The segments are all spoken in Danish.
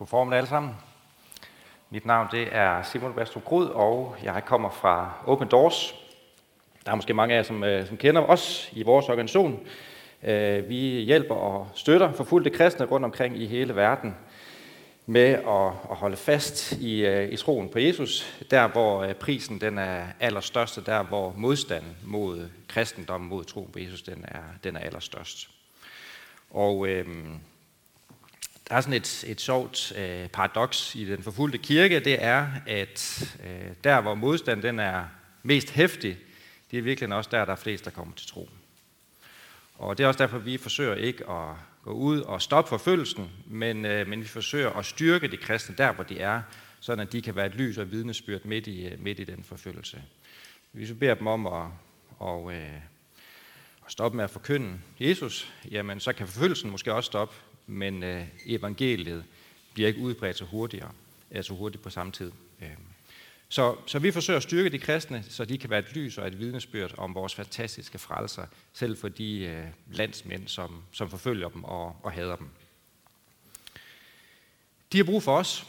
God formiddag alle sammen. Mit navn det er Simon Bastrup Grud, og jeg kommer fra Open Doors. Der er måske mange af jer, som, øh, som kender os i vores organisation. Øh, vi hjælper og støtter forfulgte kristne rundt omkring i hele verden med at, at holde fast i, øh, i troen på Jesus, der hvor prisen den er allerstørst, der hvor modstanden mod kristendommen, mod troen på Jesus, den er, den er allerstørst. Og øhm, der er sådan et, et sjovt øh, paradoks i den forfulgte kirke, det er, at øh, der hvor modstanden den er mest hæftig, det er virkelig også der, der er flest, der kommer til tro. Og det er også derfor, vi forsøger ikke at gå ud og stoppe forfølgelsen, men, øh, men vi forsøger at styrke de kristne der, hvor de er, sådan at de kan være et lys og vidnesbyrd midt i, øh, midt i den forfølgelse. Hvis vi beder dem om at, og, øh, at stoppe med at forkynde Jesus, jamen så kan forfølgelsen måske også stoppe, men øh, evangeliet bliver ikke udbredt så hurtigere, altså hurtigt på samme tid. Øh. Så, så vi forsøger at styrke de kristne, så de kan være et lys og et vidnesbyrd om vores fantastiske frelser, selv for de øh, landsmænd, som, som forfølger dem og, og hader dem. De har brug for os.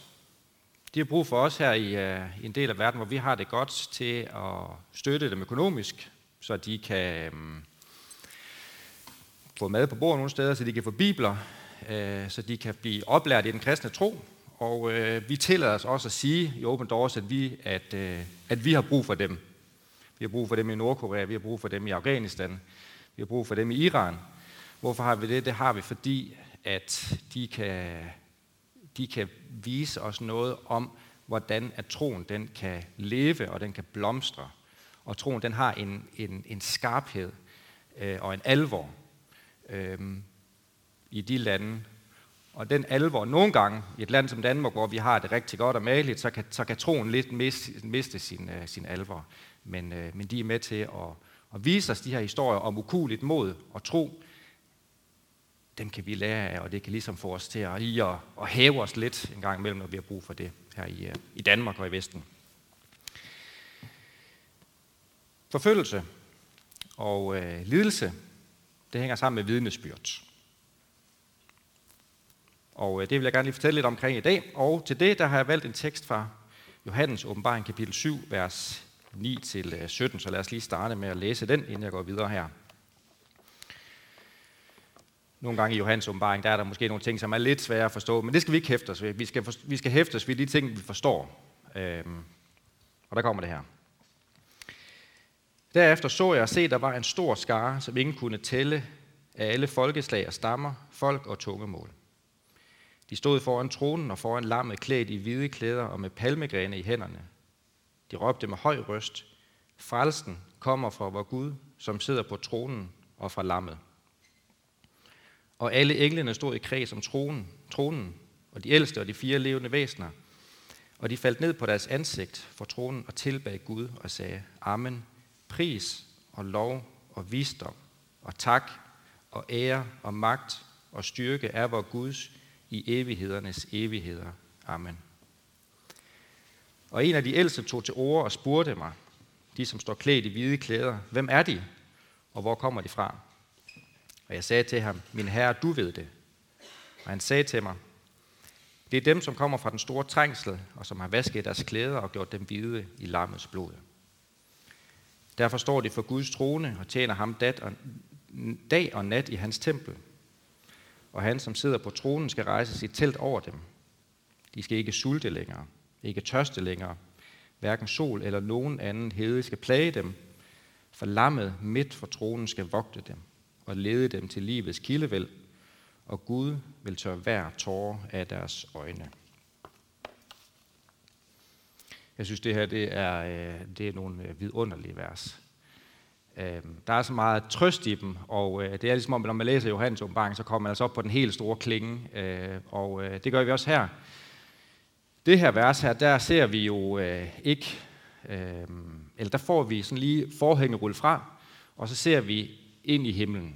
De har brug for os her i, øh, i en del af verden, hvor vi har det godt til at støtte dem økonomisk, så de kan øh, få mad på bordet nogle steder, så de kan få bibler, øh, så de kan blive oplært i den kristne tro, og øh, vi tillader os også at sige i Open Doors, at vi, at, øh, at vi har brug for dem. Vi har brug for dem i Nordkorea, vi har brug for dem i Afghanistan, vi har brug for dem i Iran. Hvorfor har vi det? Det har vi, fordi at de kan, de kan vise os noget om, hvordan at troen den kan leve og den kan blomstre. Og troen den har en, en, en skarphed øh, og en alvor øh, i de lande, og den alvor, nogle gange i et land som Danmark, hvor vi har det rigtig godt og maligt, så kan, så kan troen lidt miste, miste sin, uh, sin alvor. Men, uh, men de er med til at, at vise os de her historier om ukuligt mod og tro. Dem kan vi lære af, og det kan ligesom få os til at, lige at, at hæve os lidt en gang imellem, når vi har brug for det her i, uh, i Danmark og i Vesten. Forfølgelse og uh, lidelse, det hænger sammen med vidnesbyrd. Og øh, det vil jeg gerne lige fortælle lidt omkring i dag. Og til det, der har jeg valgt en tekst fra Johannes åbenbaring kapitel 7, vers 9-17. Øh, så lad os lige starte med at læse den, inden jeg går videre her. Nogle gange i Johannes åbenbaring, der er der måske nogle ting, som er lidt svære at forstå, men det skal vi ikke hæfte os ved. Vi skal, for, vi skal hæfte os ved de ting, vi forstår. Øhm, og der kommer det her. Derefter så jeg at se, der var en stor skare, som ingen kunne tælle af alle folkeslag og stammer, folk og tungemål. De stod foran tronen og foran lammet klædt i hvide klæder og med palmegrene i hænderne. De råbte med høj røst, Frelsen kommer fra vor Gud, som sidder på tronen og fra lammet. Og alle englene stod i kreds om tronen, tronen, og de ældste og de fire levende væsener. Og de faldt ned på deres ansigt for tronen og tilbag Gud og sagde, Amen, pris og lov og visdom og tak og ære og magt og styrke er vor Guds i evighedernes evigheder. Amen. Og en af de ældste tog til ord og spurgte mig, de som står klædt i hvide klæder, hvem er de, og hvor kommer de fra? Og jeg sagde til ham, min herre, du ved det. Og han sagde til mig, det er dem, som kommer fra den store trængsel, og som har vasket deres klæder og gjort dem hvide i lammets blod. Derfor står de for Guds trone og tjener ham dag og nat i hans tempel og han, som sidder på tronen, skal rejse sit telt over dem. De skal ikke sulte længere, ikke tørste længere. Hverken sol eller nogen anden hede skal plage dem, for lammet midt for tronen skal vogte dem og lede dem til livets kildevæld, og Gud vil tørre hver tårer af deres øjne. Jeg synes, det her det er, øh, det er nogle øh, vidunderlige vers. Øh, der er så meget trøst i dem, og øh, det er ligesom om, når man læser Johannes åbenbaring, så kommer man altså op på den helt store klinge, øh, og øh, det gør vi også her. Det her vers her, der ser vi jo øh, ikke, øh, eller der får vi sådan lige forhænget rulle fra, og så ser vi ind i himlen.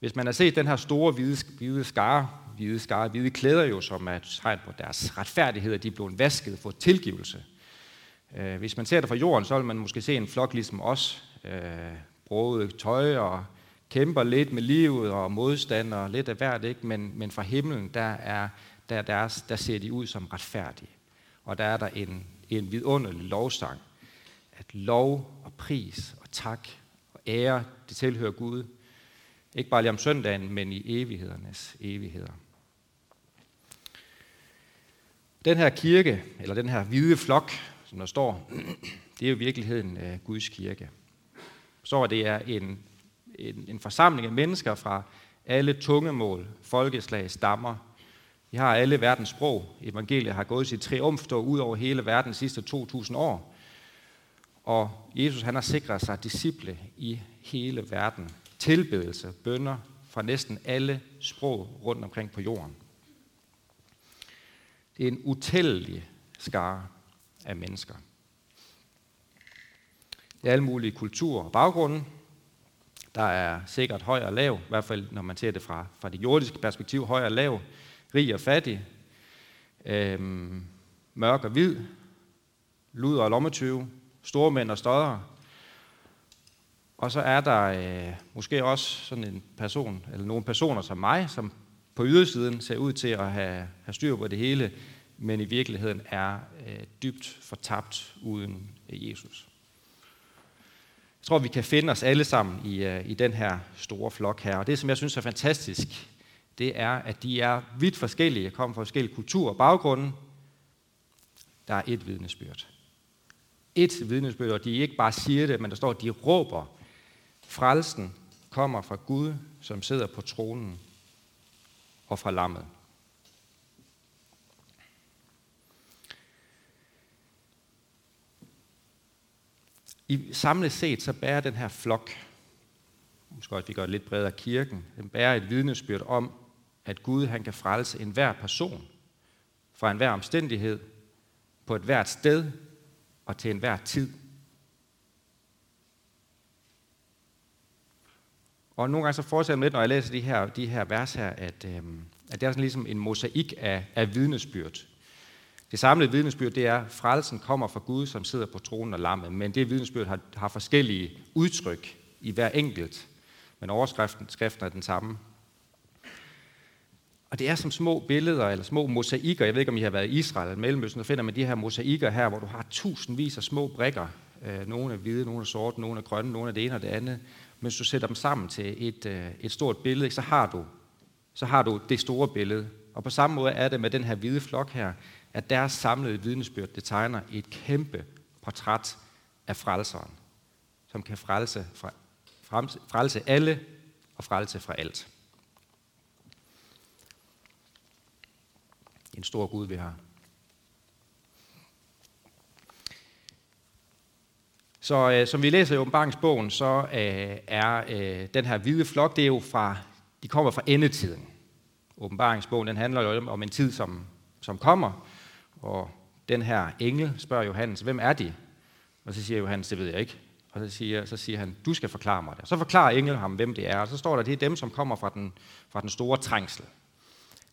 Hvis man har set den her store hvide, hvide skare, hvide skare, hvide klæder jo, som er tegn på deres retfærdighed, at de er blevet vasket for tilgivelse. Øh, hvis man ser det fra jorden, så vil man måske se en flok ligesom os, øh, broget tøj og kæmper lidt med livet og modstand og lidt af hvert, ikke? Men, men fra himlen, der er der, der, der ser de ud som retfærdige. Og der er der en, en vidunderlig lovsang, at lov og pris og tak og ære, det tilhører Gud. Ikke bare lige om søndagen, men i evighedernes evigheder. Den her kirke, eller den her hvide flok, som der står, det er jo i virkeligheden øh, Guds kirke. Så det er en, en, en forsamling af mennesker fra alle tungemål, folkeslag, stammer. Vi har alle verdens sprog. Evangeliet har gået sit triumftog ud over hele verden de sidste 2000 år. Og Jesus han har sikret sig disciple i hele verden. Tilbedelse, bønder fra næsten alle sprog rundt omkring på jorden. Det er en utællelig skare af mennesker i alle mulige kulturer og baggrunde. Der er sikkert høj og lav, i hvert fald når man ser det fra, fra det jordiske perspektiv, høj og lav, rig og fattig, øhm, mørk og hvid, luder og lommetyve, store mænd og støder. Og så er der øh, måske også sådan en person, eller nogle personer som mig, som på ydersiden ser ud til at have, have styr på det hele, men i virkeligheden er øh, dybt fortabt uden Jesus. Jeg tror, vi kan finde os alle sammen i, øh, i den her store flok her. Og det, som jeg synes er fantastisk, det er, at de er vidt forskellige, kommer fra forskellige kulturer og baggrunde. Der er et vidnesbyrd. Et vidnesbyrd, og de ikke bare siger det, men der står, at de råber, frelsen kommer fra Gud, som sidder på tronen, og fra lammet. I samlet set så bærer den her flok, måske også vi gør det lidt bredere kirken, den bærer et vidnesbyrd om, at Gud han kan frelse enhver person fra enhver omstændighed, på et hvert sted og til enhver tid. Og nogle gange så fortsætter jeg med, når jeg læser de her, de her vers her, at, øh, at det er sådan ligesom en mosaik af, af vidnesbyrd. Det samlede vidnesbyrd, det er, at frelsen kommer fra Gud, som sidder på tronen og lammet. Men det vidnesbyrd har, har forskellige udtryk i hver enkelt. Men overskriften skriften er den samme. Og det er som små billeder, eller små mosaikker. Jeg ved ikke, om I har været i Israel eller Mellemøsten, så finder man de her mosaikker her, hvor du har tusindvis af små brikker. Øh, nogle er hvide, nogle er sorte, nogle er grønne, nogle er det ene og det andet. Men hvis du sætter dem sammen til et, øh, et stort billede, så har, du, så har du det store billede. Og på samme måde er det med den her hvide flok her at deres samlede vidnesbyrd, det tegner et kæmpe portræt af frelseren, som kan frelse, fra, frelse alle og frelse fra alt. En stor Gud, vi har. Så øh, som vi læser i åbenbaringsbogen, så øh, er øh, den her hvide flok, det er jo fra, de kommer fra endetiden. Åbenbaringsbogen, den handler jo om en tid, som, som kommer, og den her engel spørger Johannes, hvem er de? Og så siger Johannes, det ved jeg ikke. Og så siger, så siger han, du skal forklare mig det. Så forklarer englen ham, hvem det er. Og så står der, det er dem, som kommer fra den, fra den store trængsel.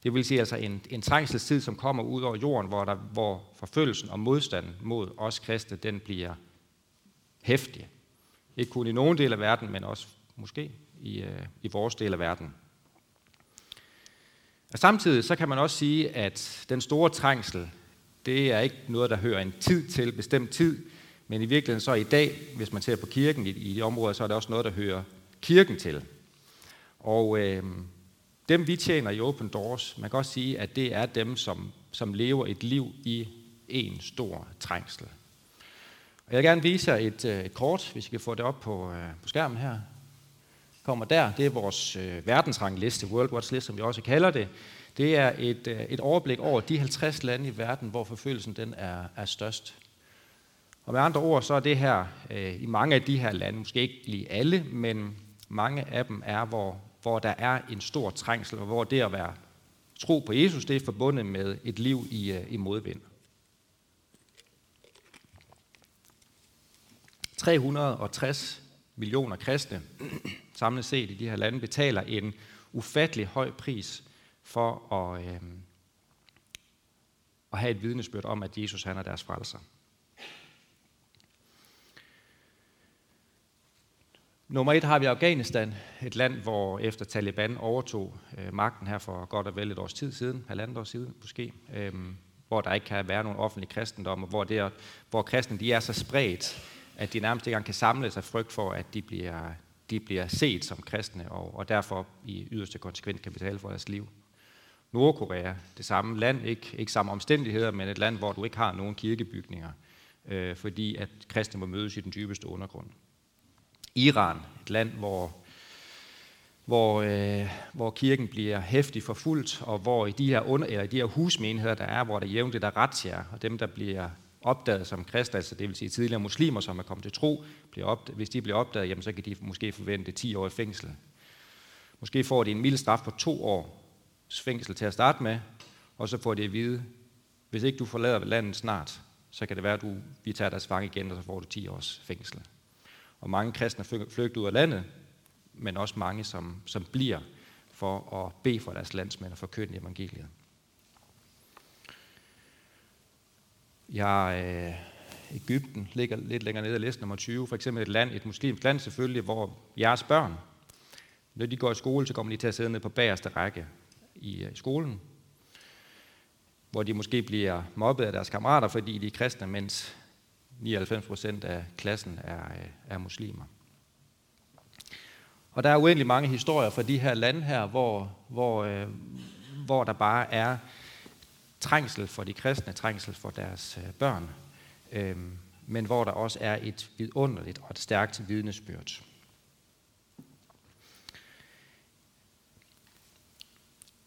Det vil sige altså en, en trængselstid, som kommer ud over jorden, hvor, der, hvor forfølgelsen og modstanden mod os kristne, den bliver hæftig. Ikke kun i nogen del af verden, men også måske i, øh, i vores del af verden. Og samtidig så kan man også sige, at den store trængsel, det er ikke noget, der hører en tid til, bestemt tid, men i virkeligheden så i dag, hvis man ser på kirken i, i de områder, så er det også noget, der hører kirken til. Og øh, dem vi tjener i Open Doors, man kan også sige, at det er dem, som, som lever et liv i en stor trængsel. Og jeg vil gerne vise jer et, øh, et kort, hvis I kan få det op på, øh, på skærmen her. Kommer der, det er vores øh, verdensrangliste, World Watch List, som vi også kalder det. Det er et, øh, et overblik over de 50 lande i verden, hvor forfølgelsen den er, er størst. Og med andre ord, så er det her øh, i mange af de her lande, måske ikke lige alle, men mange af dem er, hvor, hvor der er en stor trængsel, og hvor det at være tro på Jesus, det er forbundet med et liv i, øh, i modvind. 360 millioner kristne samlet set i de her lande betaler en ufattelig høj pris for at, øh, at have et vidnesbyrd om, at Jesus han er deres frelser. Nummer et har vi Afghanistan, et land, hvor efter Taliban overtog øh, magten her for godt og vel et års tid siden, halvandet år siden måske, øh, hvor der ikke kan være nogen offentlig kristendom, og hvor, det er, hvor kristne de er så spredt, at de nærmest ikke engang kan samle sig frygt for, at de bliver, de bliver set som kristne, og, og derfor i yderste konsekvens kan betale for deres liv. Nordkorea, det samme land, ikke, ikke samme omstændigheder, men et land, hvor du ikke har nogen kirkebygninger, øh, fordi at kristne må mødes i den dybeste undergrund. Iran, et land, hvor, hvor, øh, hvor kirken bliver hæftigt forfulgt, og hvor i de her, under, eller de her husmenigheder, der er, hvor der jævnligt er retsjer, og dem, der bliver opdaget som kristne, altså det vil sige tidligere muslimer, som er kommet til tro, bliver opdaget, hvis de bliver opdaget, jamen, så kan de måske forvente 10 år i fængsel. Måske får de en mild straf på to år fængsel til at starte med, og så får de at vide, hvis ikke du forlader landet snart, så kan det være, at du, vi tager deres fange igen, og så får du 10 års fængsel. Og mange kristne flygter ud af landet, men også mange, som, som bliver for at bede for deres landsmænd og forkynde evangeliet. Jeg, øh, Ægypten ligger lidt længere nede af listen, nummer 20. For eksempel et land, et muslimsk land selvfølgelig, hvor jeres børn, når de går i skole, så kommer de til at sidde nede på bagerste række i i skolen, hvor de måske bliver mobbet af deres kammerater, fordi de er kristne, mens 99 procent af klassen er, øh, er muslimer. Og der er uendelig mange historier fra de her lande her, hvor, hvor, øh, hvor der bare er trængsel for de kristne, trængsel for deres øh, børn, øh, men hvor der også er et vidunderligt og et stærkt vidnesbyrd.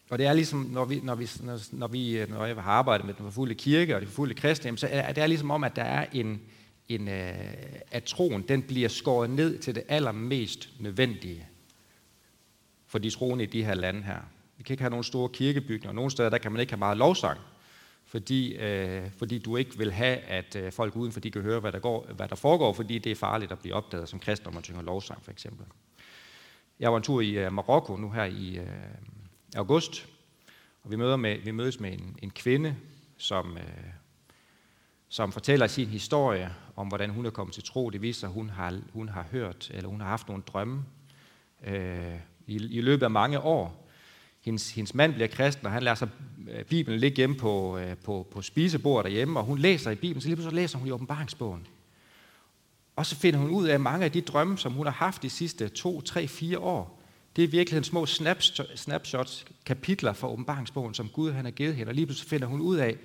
Og det er ligesom, når vi, når vi, når vi øh, når jeg har arbejdet med den forfulde kirke og de forfulde kristne, så er det er ligesom om, at der er en, en, øh, at troen den bliver skåret ned til det allermest nødvendige for de troende i de her lande her. Vi kan ikke have nogen store kirkebygninger, nogle steder der kan man ikke have meget lovsang, fordi, øh, fordi du ikke vil have, at øh, folk udenfor de kan høre, hvad der, går, hvad der foregår, fordi det er farligt at blive opdaget som kristen, når man synger lovsang for eksempel. Jeg var en tur i øh, Marokko nu her i øh, august, og vi, møder med, vi mødes med en, en kvinde, som, øh, som fortæller sin historie om, hvordan hun er kommet til tro. Det viser, at hun har, hun har hørt, eller hun har haft nogle drømme øh, i, i løbet af mange år. Hendes, hendes mand bliver kristen, og han lader sig øh, Bibelen ligge hjemme på, øh, på, på spisebordet derhjemme, og hun læser i Bibelen, så lige pludselig læser hun i åbenbaringsbogen. Og så finder hun ud af mange af de drømme, som hun har haft de sidste to, tre, fire år. Det er virkelig små snapshots, kapitler fra åbenbaringsbogen, som Gud han har givet hende. Og lige pludselig finder hun ud af,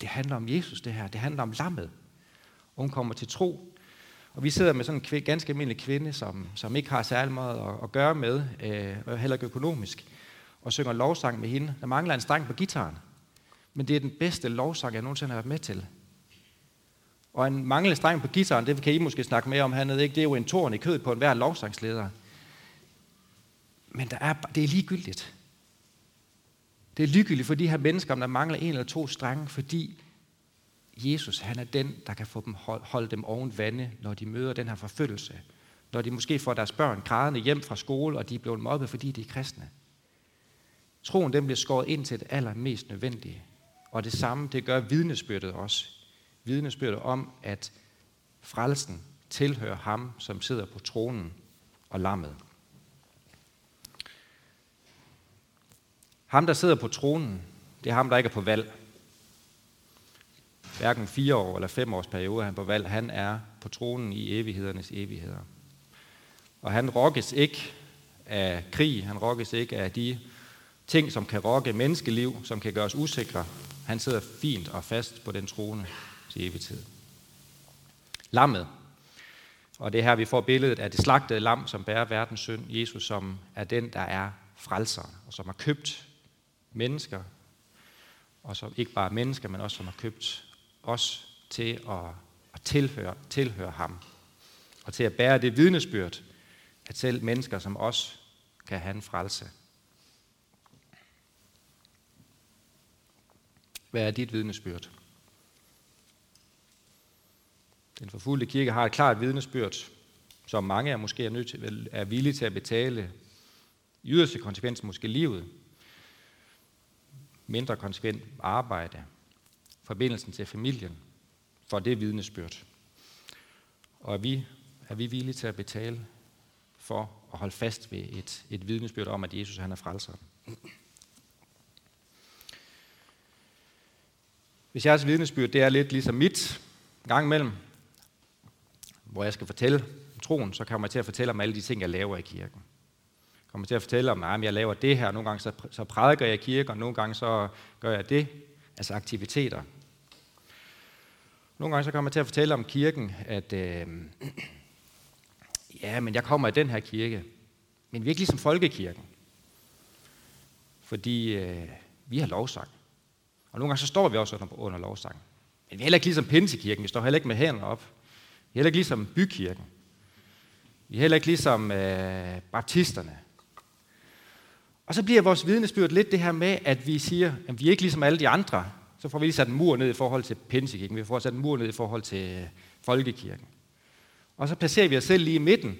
det handler om Jesus det her. Det handler om lammet. Og hun kommer til tro. Og vi sidder med sådan en ganske almindelig kvinde, som, som ikke har særlig meget at, at gøre med, øh, og heller ikke økonomisk, og synger lovsang med hende. Der mangler en streng på gitaren. Men det er den bedste lovsang, jeg nogensinde har været med til. Og en manglende streng på gitaren, det kan I måske snakke mere om hernede, ikke? det er jo en torn i kødet på enhver lovsangsleder. Men der er, det er ligegyldigt. Det er ligegyldigt for de her mennesker, om der mangler en eller to strenge, fordi Jesus, han er den, der kan få dem holde dem oven vande, når de møder den her forfølgelse. Når de måske får deres børn grædende hjem fra skole, og de er blevet mobbet, fordi de er kristne. Troen den bliver skåret ind til det allermest nødvendige. Og det samme, det gør vidnesbyrdet også. Vidnesbyrdet om, at frelsen tilhører ham, som sidder på tronen og lammet. Ham, der sidder på tronen, det er ham, der ikke er på valg. Hverken fire år eller fem års periode er han på valg. Han er på tronen i evighedernes evigheder. Og han rokkes ikke af krig, han rokkes ikke af de ting, som kan rokke menneskeliv, som kan gøre os usikre. Han sidder fint og fast på den trone til evig tid. Lammet. Og det er her, vi får billedet af det slagtede lam, som bærer verdens synd. Jesus, som er den, der er frelser, og som har købt mennesker, og som ikke bare mennesker, men også som har købt os til at, at tilhøre, tilhøre ham, og til at bære det vidnesbyrd, at selv mennesker som os kan have en frelse. Hvad er dit vidnesbyrd? Den forfulgte kirke har et klart vidnesbyrd, som mange er måske er, nødt til, er villige til at betale i yderste konsekvens måske livet mindre konsekvent arbejde, forbindelsen til familien, for det vidnesbyrd. Og er vi, er vi villige til at betale for at holde fast ved et, et vidnesbyrd om, at Jesus han er frelser. Hvis jeres vidnesbyrd det er lidt ligesom mit, gang imellem, hvor jeg skal fortælle troen, så kommer jeg til at fortælle om alle de ting, jeg laver i kirken. Jeg kommer til at fortælle om, at jeg laver det her, nogle gange så, så prædiker jeg i kirken, og nogle gange så gør jeg det, altså aktiviteter. Nogle gange så kommer jeg til at fortælle om kirken, at øh, ja, men jeg kommer i den her kirke, men vi er ikke ligesom folkekirken. Fordi øh, vi har lovsang. Og nogle gange så står vi også under, under lovsangen. Men vi er heller ikke ligesom Pinsekirken, vi står heller ikke med hænderne op. Vi er heller ikke ligesom bykirken. Vi er heller ikke ligesom øh, baptisterne. Og så bliver vores vidnesbyrd lidt det her med, at vi siger, at vi er ikke ligesom alle de andre. Så får vi lige sat en mur ned i forhold til Pinsekirken. Vi får sat en mur ned i forhold til øh, Folkekirken. Og så placerer vi os selv lige i midten.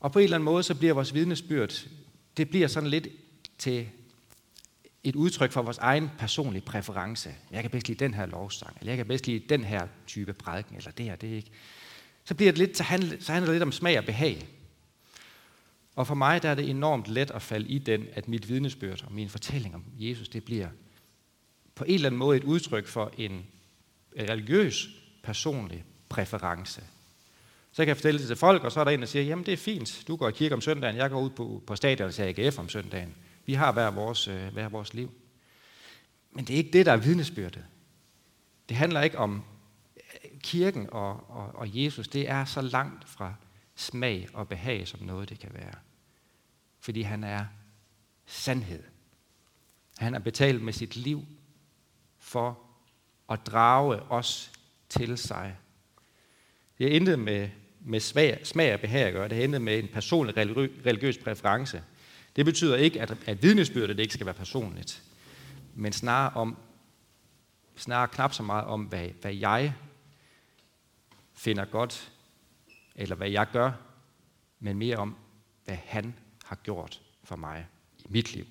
Og på en eller anden måde, så bliver vores vidnesbyrd, det bliver sådan lidt til et udtryk for vores egen personlige præference. Jeg kan bedst lide den her lovsang, eller jeg kan bedst lide den her type prædiken, eller det her, det er ikke. Så, bliver det lidt, så, handler, så handler det lidt om smag og behag. Og for mig der er det enormt let at falde i den, at mit vidnesbyrd og min fortælling om Jesus, det bliver på en eller anden måde et udtryk for en religiøs, personlig præference. Så jeg kan jeg fortælle det til folk, og så er der en, der siger, jamen det er fint, du går i kirke om søndagen, jeg går ud på, på stadion til AGF om søndagen. Vi har hver vores, øh, hver vores liv. Men det er ikke det, der er vidnesbyrdet. Det handler ikke om øh, kirken og, og, og Jesus. Det er så langt fra smag og behag, som noget det kan være. Fordi han er sandhed. Han har betalt med sit liv for at drage os til sig. Det er intet med, med smag, smag og behag at gøre. Det er intet med en personlig religiøs præference. Det betyder ikke, at, at vidnesbyrdet ikke skal være personligt, men snarere, om, snarere knap så meget om, hvad, hvad jeg finder godt, eller hvad jeg gør, men mere om, hvad han har gjort for mig i mit liv.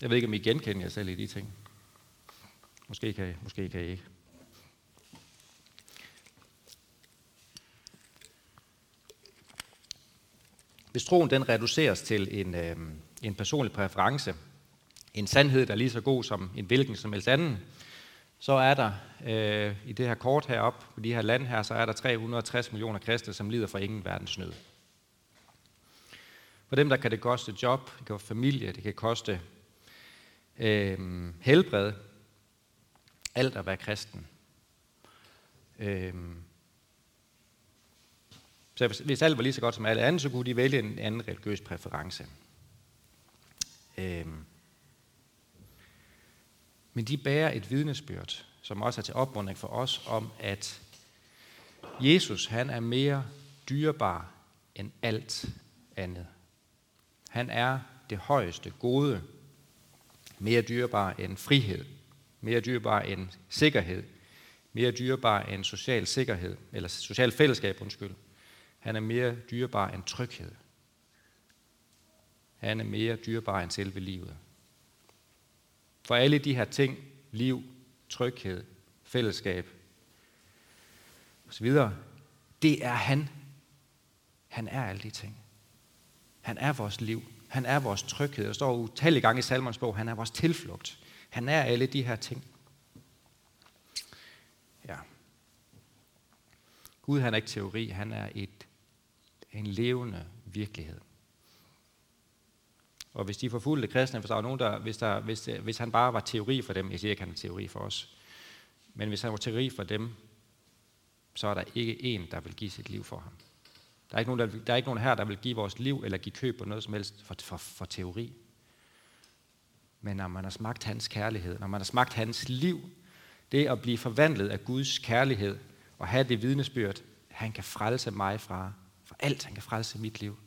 Jeg ved ikke, om I genkender jer selv i de ting. Måske kan I, måske kan I ikke. Hvis troen den reduceres til en, øh, en personlig præference, en sandhed, der er lige så god som en hvilken som helst anden, så er der øh, i det her kort heroppe, på de her land her, så er der 360 millioner kristne, som lider for ingen verdens nød. For dem der kan det koste job, det kan familie, det kan koste øh, helbred, alt at være kristen. Øhm. Så hvis, hvis alt var lige så godt som alle andre, så kunne de vælge en anden religiøs præference. Øhm. Men de bærer et vidnesbyrd, som også er til opmuntring for os, om at Jesus, han er mere dyrebar end alt andet. Han er det højeste gode, mere dyrebar end frihed, mere dyrbar end sikkerhed, mere dyrbar end social sikkerhed, eller social fællesskab, undskyld. Han er mere dyrbar end tryghed. Han er mere dyrbar end selve livet. For alle de her ting, liv, tryghed, fællesskab osv., det er han. Han er alle de ting. Han er vores liv. Han er vores tryghed. Der står utallige gange i Salmons bog, han er vores tilflugt. Han er alle de her ting. Ja. Gud han er ikke teori, han er et, en levende virkelighed. Og hvis de forfulgte kristne, hvis, der var nogen, der, hvis, der, hvis, hvis han bare var teori for dem, jeg siger ikke, han er teori for os, men hvis han var teori for dem, så er der ikke en, der vil give sit liv for ham. Der er ikke nogen, der, der er ikke nogen her, der vil give vores liv eller give køb på noget som helst for, for, for teori. Men når man har smagt hans kærlighed, når man har smagt hans liv, det at blive forvandlet af Guds kærlighed og have det vidnesbyrd, han kan frelse mig fra, fra alt, han kan frelse mit liv.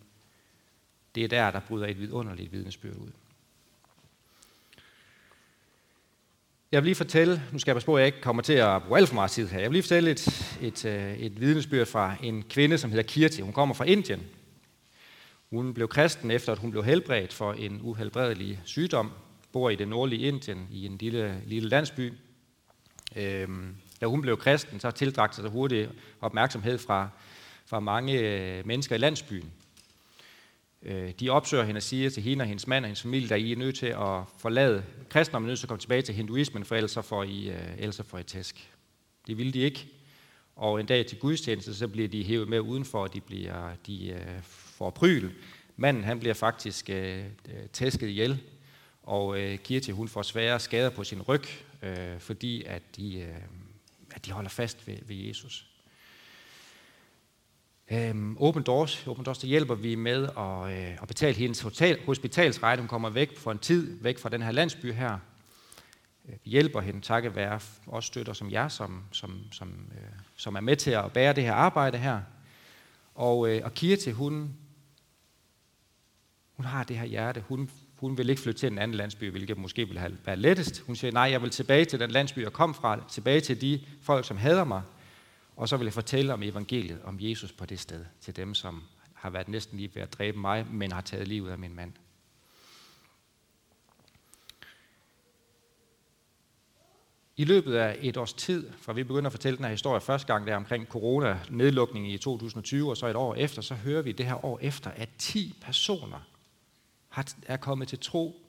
Det er der, der bryder et vidunderligt vidnesbyrd ud. Jeg vil lige fortælle, nu skal jeg passe på, at jeg ikke kommer til at bruge alt for meget tid her. Jeg vil lige fortælle et, et, øh, et vidnesbyrd fra en kvinde, som hedder Kirti. Hun kommer fra Indien. Hun blev kristen efter, at hun blev helbredt for en uhelbredelig sygdom, bor i det nordlige Indien, i en lille, lille landsby. Øhm, da hun blev kristen, så tildragte sig hurtigt opmærksomhed fra, fra mange øh, mennesker i landsbyen. Øh, de opsøger hende og siger til hende og hendes mand og hendes familie, der I er nødt til at forlade kristendommen, nødt til at komme tilbage til hinduismen, for ellers får I, øh, ellers får I tæsk. Det ville de ikke. Og en dag til gudstjeneste, så bliver de hævet med udenfor, og de, bliver, de øh, får pryl. Manden han bliver faktisk øh, tæsket ihjel, og øh, Kirti hun får svære skader på sin ryg, øh, fordi at de, øh, at de holder fast ved, ved Jesus. Øhm, Open Doors, Open Doors, der hjælper vi med at, øh, at betale hendes hotel, hospitalsrejde. Hun kommer væk for en tid, væk fra den her landsby her. Øh, vi hjælper hende, takket være også støtter som jer, som, som, som, øh, som er med til at bære det her arbejde her. Og, øh, og Kirti, hun, hun har det her hjerte. Hun, hun vil ikke flytte til en anden landsby, hvilket måske ville have været lettest. Hun siger, nej, jeg vil tilbage til den landsby, jeg kom fra, tilbage til de folk, som hader mig, og så vil jeg fortælle om evangeliet, om Jesus på det sted, til dem, som har været næsten lige ved at dræbe mig, men har taget livet af min mand. I løbet af et års tid, fra vi begynder at fortælle den her historie første gang, der omkring corona-nedlukningen i 2020, og så et år efter, så hører vi det her år efter, at 10 personer er kommet til tro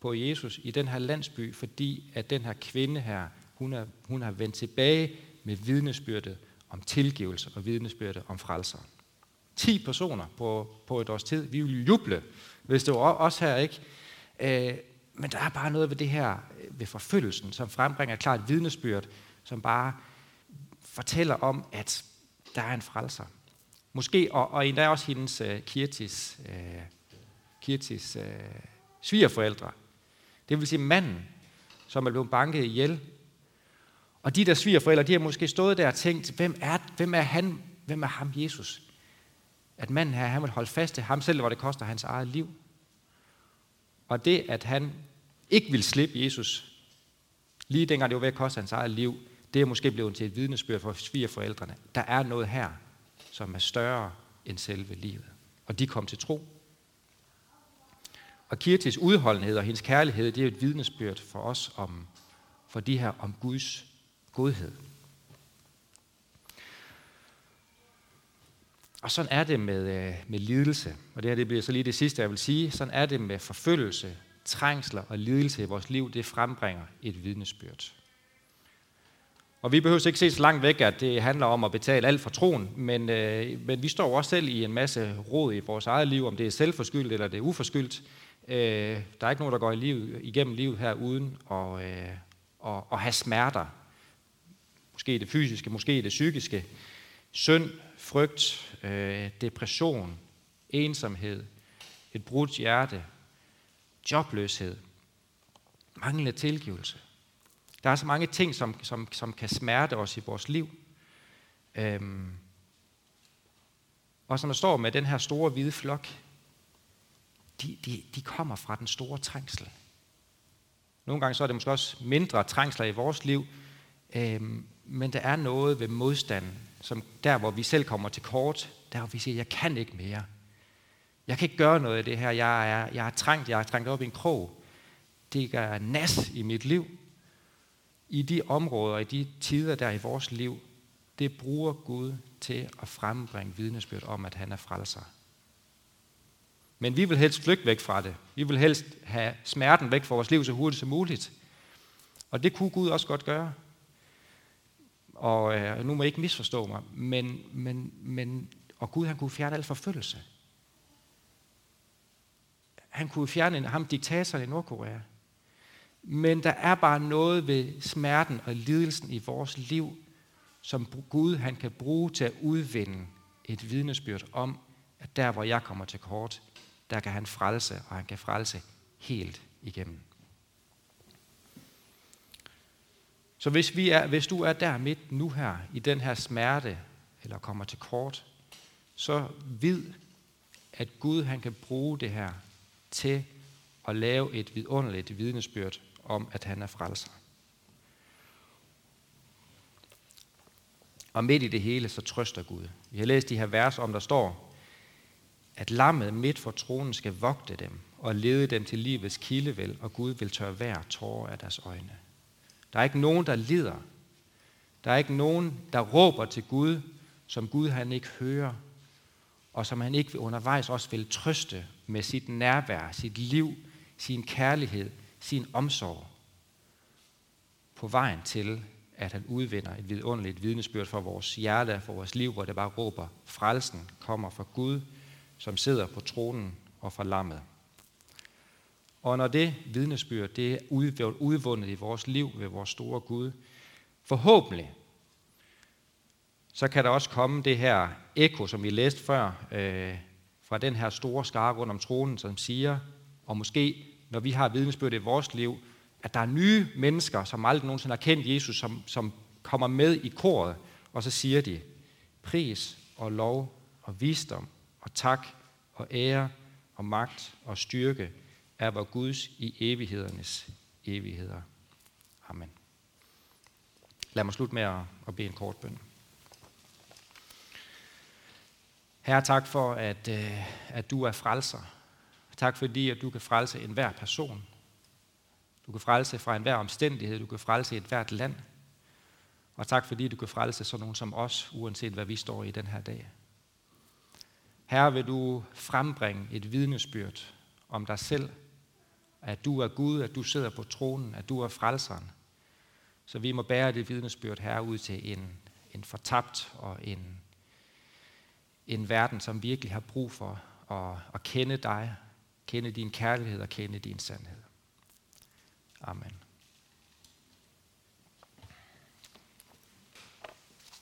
på Jesus i den her landsby, fordi at den her kvinde her, hun er, hun har vendt tilbage med vidnesbyrdet om tilgivelse og vidnesbyrdet om frelser. 10 personer på, på et års tid. Vi ville juble, hvis det var os her, ikke? Øh, men der er bare noget ved det her, øh, ved forfølgelsen, som frembringer klart vidnesbyrd, som bare fortæller om, at der er en frelser. Måske, og, og endda også hendes uh, Kirtis, uh, Kirtis øh, svigerforældre. Det vil sige manden, som er blevet banket ihjel og de der svigerforældre, de har måske stået der og tænkt, hvem er, hvem er han, hvem er ham Jesus? At manden her, han vil holde fast til ham selv, hvor det koster hans eget liv. Og det, at han ikke vil slippe Jesus, lige dengang det var ved at koste hans eget liv, det er måske blevet til et vidnesbyrd for svigerforældrene. Der er noget her, som er større end selve livet. Og de kom til tro. Og Kirtis udholdenhed og hendes kærlighed, det er et vidnesbyrd for os om, for de her om Guds godhed. Og sådan er det med, øh, med lidelse. Og det her det bliver så lige det sidste, jeg vil sige. Sådan er det med forfølgelse, trængsler og lidelse i vores liv. Det frembringer et vidnesbyrd. Og vi behøver ikke se så langt væk, at det handler om at betale alt for troen, men, øh, men vi står også selv i en masse råd i vores eget liv, om det er selvforskyldt eller det er uforskyldt. Øh, der er ikke nogen, der går i liv, igennem livet her uden at, øh, at, at have smerter Måske det fysiske, måske det psykiske. Synd, frygt, øh, depression, ensomhed, et brudt hjerte, jobløshed, manglende tilgivelse. Der er så mange ting, som, som, som kan smerte os i vores liv. Øhm, og som der står med den her store hvide flok, de, de, de kommer fra den store trængsel. Nogle gange så er det måske også mindre trængsler i vores liv, øh, men der er noget ved modstanden, som der, hvor vi selv kommer til kort, der hvor vi siger, jeg kan ikke mere. Jeg kan ikke gøre noget af det her. Jeg er, jeg er trængt, jeg er trængt op i en krog. Det gør nas i mit liv. I de områder, i de tider der i vores liv, det bruger Gud til at frembringe vidnesbyrd om, at han er frelser. Men vi vil helst flygte væk fra det. Vi vil helst have smerten væk fra vores liv så hurtigt som muligt. Og det kunne Gud også godt gøre. Og øh, nu må jeg ikke misforstå mig, men, men, men og Gud han kunne fjerne al forfølgelse. Han kunne fjerne ham diktatoren i Nordkorea. Men der er bare noget ved smerten og lidelsen i vores liv, som Gud han kan bruge til at udvinde et vidnesbyrd om, at der hvor jeg kommer til kort, der kan han frelse, og han kan frelse helt igennem. Så hvis, vi er, hvis du er der midt nu her, i den her smerte, eller kommer til kort, så vid, at Gud han kan bruge det her til at lave et vidunderligt vidnesbyrd om, at han er frelser. Og midt i det hele, så trøster Gud. Vi har læst de her vers om, der står, at lammet midt for tronen skal vogte dem og lede dem til livets kildevæld, og Gud vil tørre hver tårer af deres øjne. Der er ikke nogen, der lider. Der er ikke nogen, der råber til Gud, som Gud han ikke hører, og som han ikke undervejs også vil trøste med sit nærvær, sit liv, sin kærlighed, sin omsorg på vejen til, at han udvinder et vidunderligt vidnesbyrd for vores hjerte, for vores liv, hvor det bare råber, frelsen kommer fra Gud, som sidder på tronen og fra lammet. Og når det vidnesbyrd, det er udvundet i vores liv ved vores store Gud, forhåbentlig, så kan der også komme det her ekko, som vi læste før, øh, fra den her store skare rundt om tronen, som siger, og måske når vi har vidnesbyrd i vores liv, at der er nye mennesker, som aldrig nogensinde har kendt Jesus, som, som kommer med i koret, og så siger de, pris og lov og visdom og tak og ære og magt og styrke er vor Guds i evighedernes evigheder. Amen. Lad mig slutte med at, at bede en kort bøn. Herre, tak for, at, øh, at du er frelser. Tak fordi, at du kan frelse enhver person. Du kan frelse fra enhver omstændighed. Du kan frelse et hvert land. Og tak fordi, du kan frelse sådan nogen som os, uanset hvad vi står i den her dag. Herre, vil du frembringe et vidnesbyrd om dig selv, at du er Gud, at du sidder på tronen, at du er frelseren. Så vi må bære det vidnesbyrd her ud til en, en fortabt og en, en verden, som virkelig har brug for at, at kende dig, kende din kærlighed og kende din sandhed. Amen.